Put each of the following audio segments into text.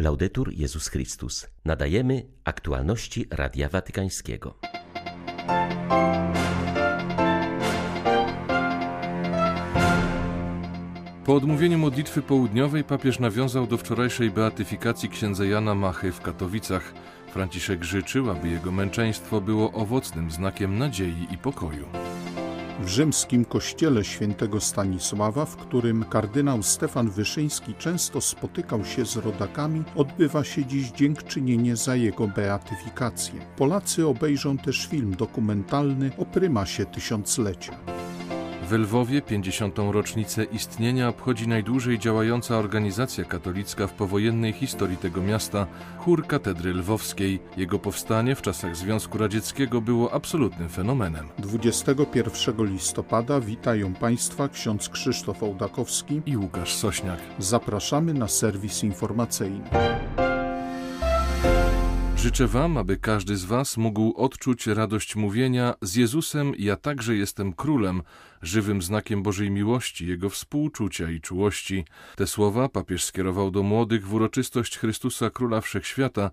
Laudetur Jezus Chrystus. Nadajemy aktualności Radia Watykańskiego. Po odmówieniu modlitwy południowej papież nawiązał do wczorajszej beatyfikacji księdza Jana Machy w Katowicach. Franciszek życzył, aby jego męczeństwo było owocnym znakiem nadziei i pokoju. W rzymskim kościele świętego Stanisława, w którym kardynał Stefan Wyszyński często spotykał się z rodakami, odbywa się dziś dziękczynienie za jego beatyfikację. Polacy obejrzą też film dokumentalny o prymasie tysiąclecia. W Lwowie 50. rocznicę istnienia obchodzi najdłużej działająca organizacja katolicka w powojennej historii tego miasta, chór katedry lwowskiej. Jego powstanie w czasach Związku Radzieckiego było absolutnym fenomenem. 21 listopada witają Państwa ksiądz Krzysztof Ołdakowski i Łukasz Sośniak. Zapraszamy na serwis informacyjny. Życzę Wam, aby każdy z Was mógł odczuć radość mówienia z Jezusem ja także jestem królem, żywym znakiem Bożej miłości, Jego współczucia i czułości. Te słowa papież skierował do młodych w uroczystość Chrystusa Króla Wszechświata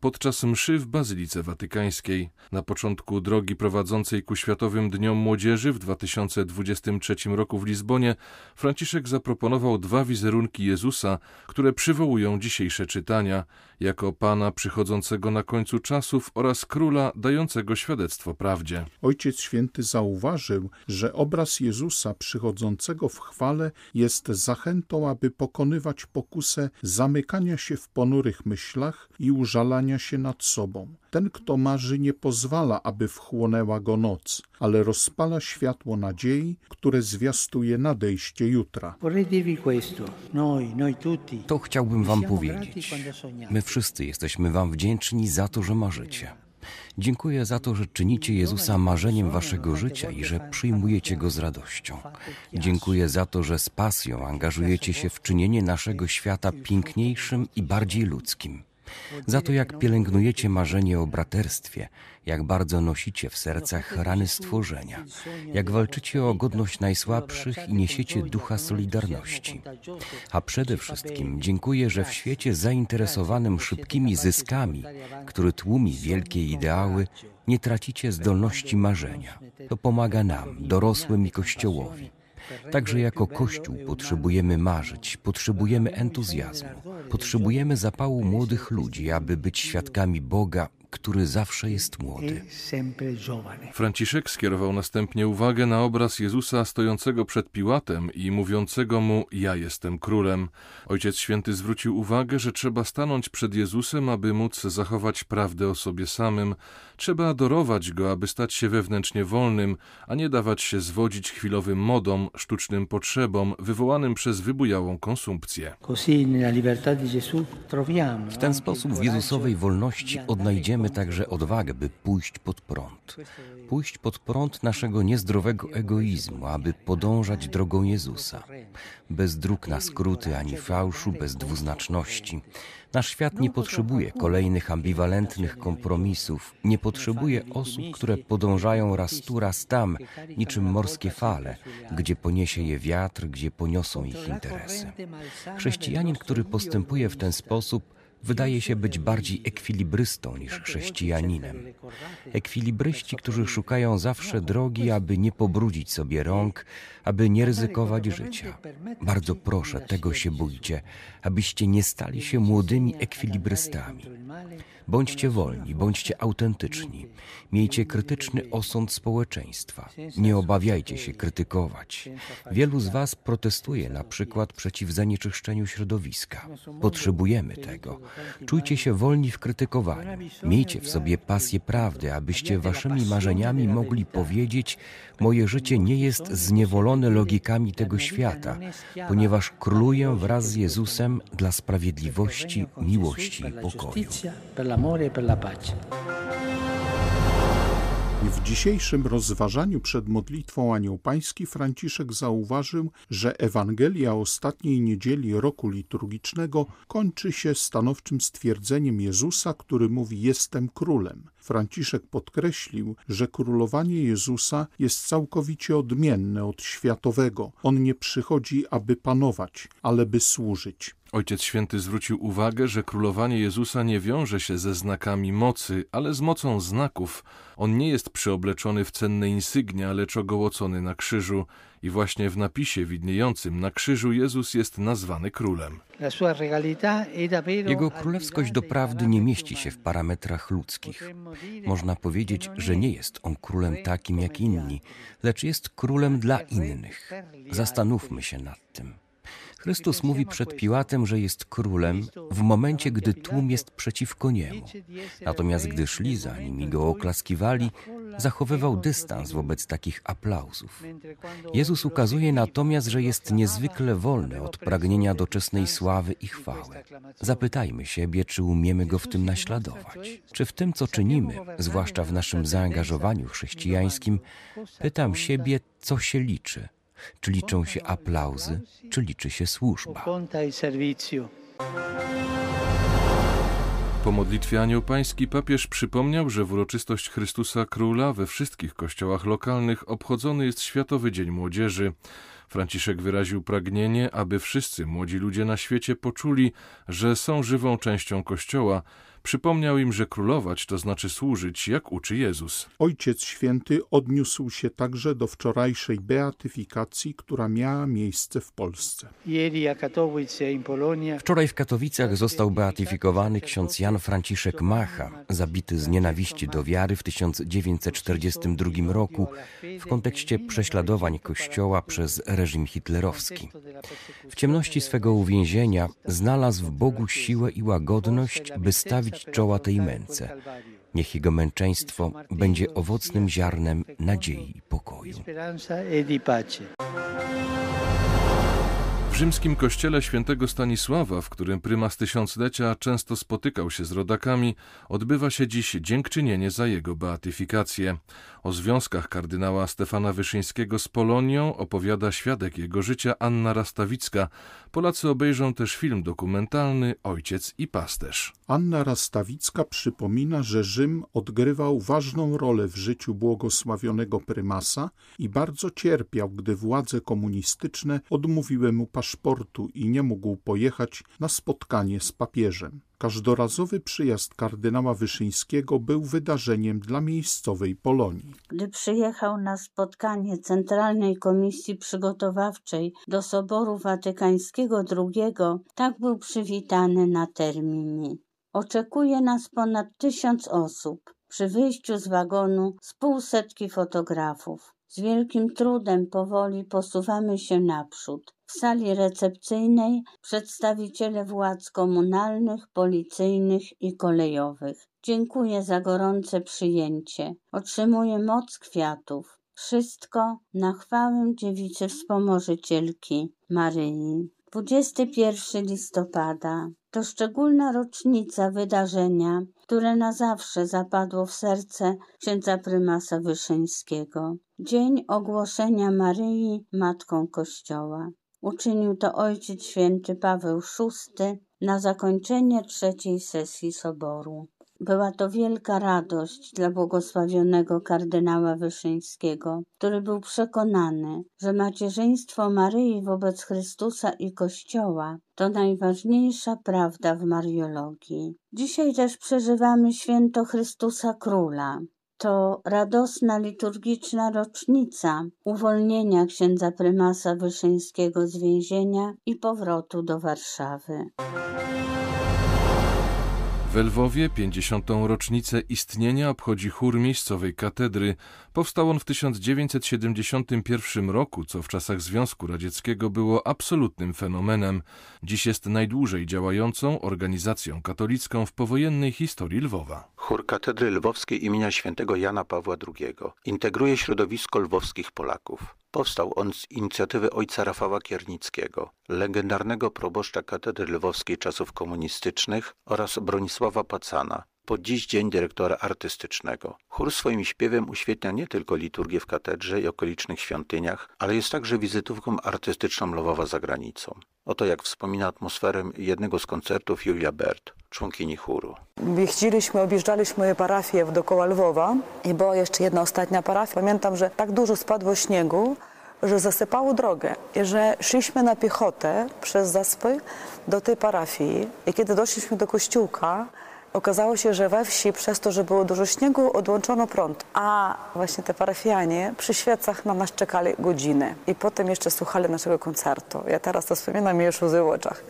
podczas mszy w Bazylice Watykańskiej. Na początku drogi prowadzącej ku Światowym Dniom Młodzieży w 2023 roku w Lizbonie Franciszek zaproponował dwa wizerunki Jezusa, które przywołują dzisiejsze czytania, jako Pana przychodzącego na końcu czasów oraz Króla dającego świadectwo prawdzie. Ojciec Święty zauważył, że obraz Jezusa przychodzącego w chwale jest zachętą, aby pokonywać pokusę zamykania się w ponurych myślach i użalania się nad sobą. Ten, kto marzy, nie pozwala, aby wchłonęła go noc, ale rozpala światło nadziei, które zwiastuje nadejście jutra. To chciałbym wam powiedzieć. My wszyscy jesteśmy wam wdzięczni za to, że marzycie. Dziękuję za to, że czynicie Jezusa marzeniem waszego życia i że przyjmujecie Go z radością. Dziękuję za to, że z pasją angażujecie się w czynienie naszego świata piękniejszym i bardziej ludzkim za to, jak pielęgnujecie marzenie o braterstwie, jak bardzo nosicie w sercach rany stworzenia, jak walczycie o godność najsłabszych i niesiecie ducha solidarności. A przede wszystkim dziękuję, że w świecie zainteresowanym szybkimi zyskami, który tłumi wielkie ideały, nie tracicie zdolności marzenia. To pomaga nam, dorosłym i Kościołowi. Także jako Kościół potrzebujemy marzyć, potrzebujemy entuzjazmu, potrzebujemy zapału młodych ludzi, aby być świadkami Boga który zawsze jest młody. Franciszek skierował następnie uwagę na obraz Jezusa stojącego przed Piłatem i mówiącego mu: Ja jestem królem. Ojciec Święty zwrócił uwagę, że trzeba stanąć przed Jezusem, aby móc zachować prawdę o sobie samym. Trzeba adorować go, aby stać się wewnętrznie wolnym, a nie dawać się zwodzić chwilowym modom, sztucznym potrzebom wywołanym przez wybujałą konsumpcję. W ten sposób w Jezusowej wolności odnajdziemy Mamy także odwagę, by pójść pod prąd. Pójść pod prąd naszego niezdrowego egoizmu, aby podążać drogą Jezusa. Bez dróg na skróty ani fałszu, bez dwuznaczności. Nasz świat nie potrzebuje kolejnych ambiwalentnych kompromisów, nie potrzebuje osób, które podążają raz tu, raz tam, niczym morskie fale, gdzie poniesie je wiatr, gdzie poniosą ich interesy. Chrześcijanin, który postępuje w ten sposób, wydaje się być bardziej ekwilibrystą niż chrześcijaninem. Ekwilibryści, którzy szukają zawsze drogi, aby nie pobrudzić sobie rąk, aby nie ryzykować życia. Bardzo proszę, tego się bójcie, abyście nie stali się młodymi ekwilibrystami. Bądźcie wolni, bądźcie autentyczni. Miejcie krytyczny osąd społeczeństwa. Nie obawiajcie się krytykować. Wielu z Was protestuje na przykład przeciw zanieczyszczeniu środowiska. Potrzebujemy tego. Czujcie się wolni w krytykowaniu. Miejcie w sobie pasję prawdy, abyście Waszymi marzeniami mogli powiedzieć: Moje życie nie jest zniewolone logikami tego świata, ponieważ króluję wraz z Jezusem dla sprawiedliwości, miłości i pokoju l'amore e per la pace. W dzisiejszym rozważaniu przed modlitwą Anioł Pański Franciszek zauważył, że Ewangelia ostatniej niedzieli roku liturgicznego kończy się stanowczym stwierdzeniem Jezusa, który mówi: Jestem królem. Franciszek podkreślił, że królowanie Jezusa jest całkowicie odmienne od światowego. On nie przychodzi, aby panować, ale by służyć. Ojciec Święty zwrócił uwagę, że królowanie Jezusa nie wiąże się ze znakami mocy, ale z mocą znaków. On nie jest przyobleczony w cenne insygnia, lecz ogołocony na krzyżu. I właśnie w napisie widniejącym na krzyżu Jezus jest nazwany królem. Jego królewskość doprawdy nie mieści się w parametrach ludzkich. Można powiedzieć, że nie jest on królem takim jak inni, lecz jest królem dla innych. Zastanówmy się nad tym. Chrystus mówi przed Piłatem, że jest królem w momencie, gdy tłum jest przeciwko niemu. Natomiast gdy szli za nim i go oklaskiwali, zachowywał dystans wobec takich aplauzów. Jezus ukazuje natomiast, że jest niezwykle wolny od pragnienia doczesnej sławy i chwały. Zapytajmy siebie, czy umiemy go w tym naśladować. Czy w tym, co czynimy, zwłaszcza w naszym zaangażowaniu chrześcijańskim, pytam siebie, co się liczy – czy liczą się aplauzy, czy liczy się służba. Po modlitwie Anioł Pański papież przypomniał, że w uroczystość Chrystusa Króla we wszystkich kościołach lokalnych obchodzony jest Światowy Dzień Młodzieży. Franciszek wyraził pragnienie, aby wszyscy młodzi ludzie na świecie poczuli, że są żywą częścią Kościoła, Przypomniał im, że królować to znaczy służyć, jak uczy Jezus. Ojciec Święty odniósł się także do wczorajszej beatyfikacji, która miała miejsce w Polsce. Wczoraj w Katowicach został beatyfikowany ksiądz Jan Franciszek Macha, zabity z nienawiści do wiary w 1942 roku w kontekście prześladowań Kościoła przez reżim hitlerowski. W ciemności swego uwięzienia znalazł w Bogu siłę i łagodność, by stawić czoła tej męce. Niech jego męczeństwo będzie owocnym ziarnem nadziei i pokoju. Rzymskim kościele świętego Stanisława, w którym prymas tysiąclecia często spotykał się z rodakami, odbywa się dziś dziękczynienie za jego beatyfikację. O związkach kardynała Stefana Wyszyńskiego z Polonią opowiada świadek jego życia Anna Rastawicka. Polacy obejrzą też film dokumentalny Ojciec i pasterz. Anna Rastawicka przypomina, że Rzym odgrywał ważną rolę w życiu błogosławionego prymasa i bardzo cierpiał, gdy władze komunistyczne odmówiły mu paszportu i nie mógł pojechać na spotkanie z papieżem. Każdorazowy przyjazd kardynała Wyszyńskiego był wydarzeniem dla miejscowej Polonii. Gdy przyjechał na spotkanie Centralnej Komisji Przygotowawczej do Soboru Watykańskiego II, tak był przywitany na terminie. Oczekuje nas ponad tysiąc osób. Przy wyjściu z wagonu z półsetki fotografów. Z wielkim trudem powoli posuwamy się naprzód. W sali recepcyjnej przedstawiciele władz komunalnych, policyjnych i kolejowych. Dziękuję za gorące przyjęcie. Otrzymuję moc kwiatów. Wszystko na chwałę dziewicy wspomożycielki Maryi. 21 listopada to szczególna rocznica wydarzenia, które na zawsze zapadło w serce księdza prymasa Wyszyńskiego. Dzień ogłoszenia Maryi Matką Kościoła. Uczynił to Ojciec Święty Paweł VI na zakończenie trzeciej sesji Soboru. Była to wielka radość dla błogosławionego kardynała Wyszyńskiego, który był przekonany, że macierzyństwo Maryi wobec Chrystusa i Kościoła to najważniejsza prawda w Mariologii. Dzisiaj też przeżywamy święto Chrystusa Króla, to radosna liturgiczna rocznica uwolnienia księdza prymasa Wyszyńskiego z więzienia i powrotu do Warszawy. W Lwowie 50. rocznicę istnienia obchodzi chór miejscowej katedry. Powstał on w 1971 roku, co w czasach Związku Radzieckiego było absolutnym fenomenem. Dziś jest najdłużej działającą organizacją katolicką w powojennej historii Lwowa. Chór katedry lwowskiej imienia świętego Jana Pawła II integruje środowisko lwowskich Polaków. Powstał on z inicjatywy ojca Rafała Kiernickiego, legendarnego proboszcza katedry lwowskiej czasów komunistycznych oraz Bronisława Pacana, po dziś dzień dyrektora artystycznego. Chór swoim śpiewem uświetnia nie tylko liturgię w katedrze i okolicznych świątyniach, ale jest także wizytówką artystyczną Lwowa za granicą. Oto jak wspomina atmosferę jednego z koncertów Julia Bert, członkini chóru. Jeździliśmy, objeżdżaliśmy parafię dookoła Lwowa i była jeszcze jedna ostatnia parafia. Pamiętam, że tak dużo spadło śniegu, że zasypało drogę i że szliśmy na piechotę przez zaspy do tej parafii. I kiedy doszliśmy do kościółka, Okazało się, że we wsi przez to, że było dużo śniegu, odłączono prąd, a właśnie te parafianie przy świecach na nas czekali godzinę i potem jeszcze słuchali naszego koncertu. Ja teraz to wspominam i już łzy w oczach.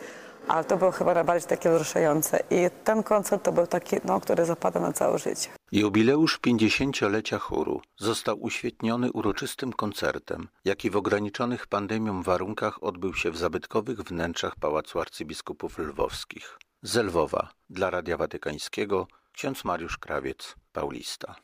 Ale to było chyba najbardziej takie wzruszające. I ten koncert to był taki, no, który zapada na całe życie. Jubileusz 50-lecia chóru został uświetniony uroczystym koncertem, jaki w ograniczonych pandemią warunkach odbył się w zabytkowych wnętrzach Pałacu Arcybiskupów Lwowskich. Z Lwowa dla Radia Watykańskiego ksiądz Mariusz Krawiec, Paulista.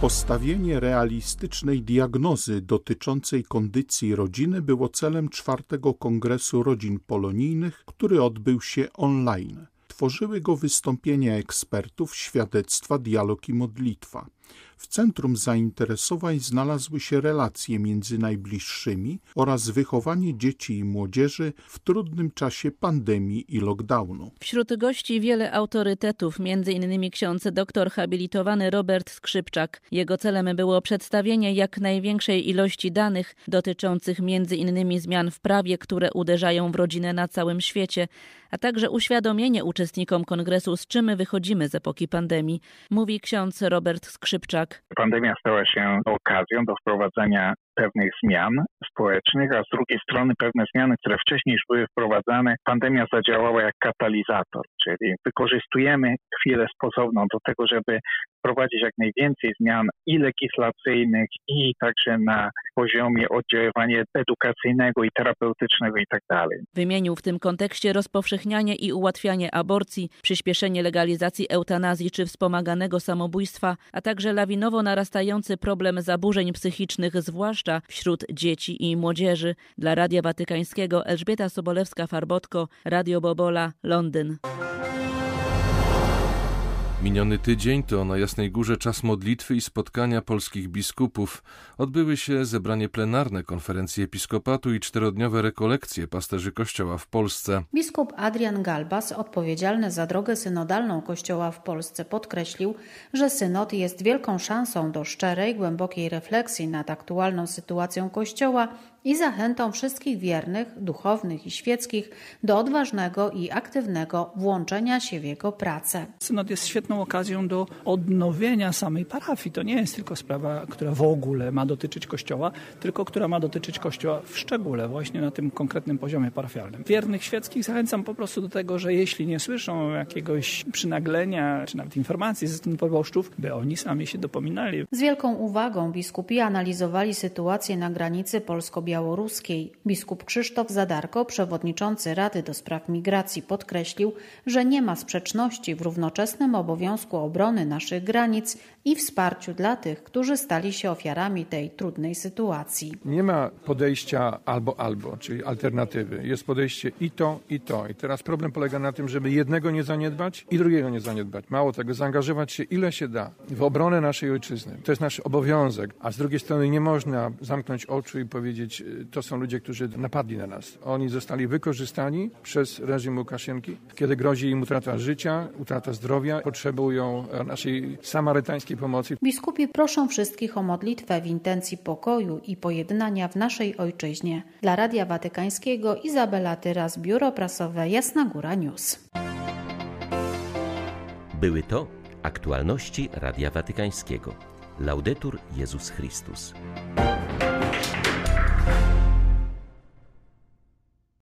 Postawienie realistycznej diagnozy dotyczącej kondycji rodziny było celem czwartego Kongresu Rodzin Polonijnych, który odbył się online. Tworzyły go wystąpienia ekspertów, świadectwa, dialog i modlitwa. W centrum zainteresowań znalazły się relacje między najbliższymi oraz wychowanie dzieci i młodzieży w trudnym czasie pandemii i lockdownu. Wśród gości wiele autorytetów, m.in. ksiądz doktor habilitowany Robert Skrzypczak. Jego celem było przedstawienie jak największej ilości danych dotyczących m.in. zmian w prawie, które uderzają w rodzinę na całym świecie, a także uświadomienie uczestnikom kongresu, z czym wychodzimy z epoki pandemii, mówi ksiądz Robert Skrzypczak. Pandemia stała się okazją do wprowadzenia pewnych zmian społecznych, a z drugiej strony pewne zmiany, które wcześniej już były wprowadzane, pandemia zadziałała jak katalizator, czyli wykorzystujemy chwilę spozowną do tego, żeby wprowadzić jak najwięcej zmian i legislacyjnych, i także na poziomie oddziaływania edukacyjnego i terapeutycznego i tak. Wymienił w tym kontekście rozpowszechnianie i ułatwianie aborcji, przyspieszenie legalizacji eutanazji czy wspomaganego samobójstwa, a także lawinowo narastający problem zaburzeń psychicznych, zwłaszcza wśród dzieci i młodzieży. Dla Radia Watykańskiego Elżbieta Sobolewska-Farbotko, Radio Bobola, Londyn. Miniony tydzień to na Jasnej Górze czas modlitwy i spotkania polskich biskupów. Odbyły się zebranie plenarne konferencji episkopatu i czterodniowe rekolekcje pasterzy Kościoła w Polsce. Biskup Adrian Galbas, odpowiedzialny za drogę synodalną Kościoła w Polsce, podkreślił, że synod jest wielką szansą do szczerej, głębokiej refleksji nad aktualną sytuacją Kościoła i zachętą wszystkich wiernych, duchownych i świeckich do odważnego i aktywnego włączenia się w jego pracę. Synod jest świetną okazją do odnowienia samej parafii. To nie jest tylko sprawa, która w ogóle ma dotyczyć Kościoła, tylko która ma dotyczyć Kościoła w szczególe, właśnie na tym konkretnym poziomie parafialnym. Wiernych świeckich zachęcam po prostu do tego, że jeśli nie słyszą jakiegoś przynaglenia, czy nawet informacji ze strony proboszczów, by oni sami się dopominali. Z wielką uwagą biskupi analizowali sytuację na granicy polsko-białoruskiej białoruskiej. Biskup Krzysztof Zadarko, przewodniczący Rady do Spraw Migracji, podkreślił, że nie ma sprzeczności w równoczesnym obowiązku obrony naszych granic i wsparciu dla tych, którzy stali się ofiarami tej trudnej sytuacji. Nie ma podejścia albo albo, czyli alternatywy. Jest podejście i to, i to. I teraz problem polega na tym, żeby jednego nie zaniedbać i drugiego nie zaniedbać. Mało tego, zaangażować się ile się da w obronę naszej ojczyzny. To jest nasz obowiązek, a z drugiej strony nie można zamknąć oczu i powiedzieć, to są ludzie, którzy napadli na nas. Oni zostali wykorzystani przez reżim Łukaszenki, kiedy grozi im utrata życia, utrata zdrowia, potrzebują naszej samarytańskiej pomocy. Biskupi proszą wszystkich o modlitwę w intencji pokoju i pojednania w naszej ojczyźnie. Dla Radia Watykańskiego Izabela Tyras, Biuro Prasowe Jasna Góra News. Były to aktualności Radia Watykańskiego. Laudetur Jezus Chrystus.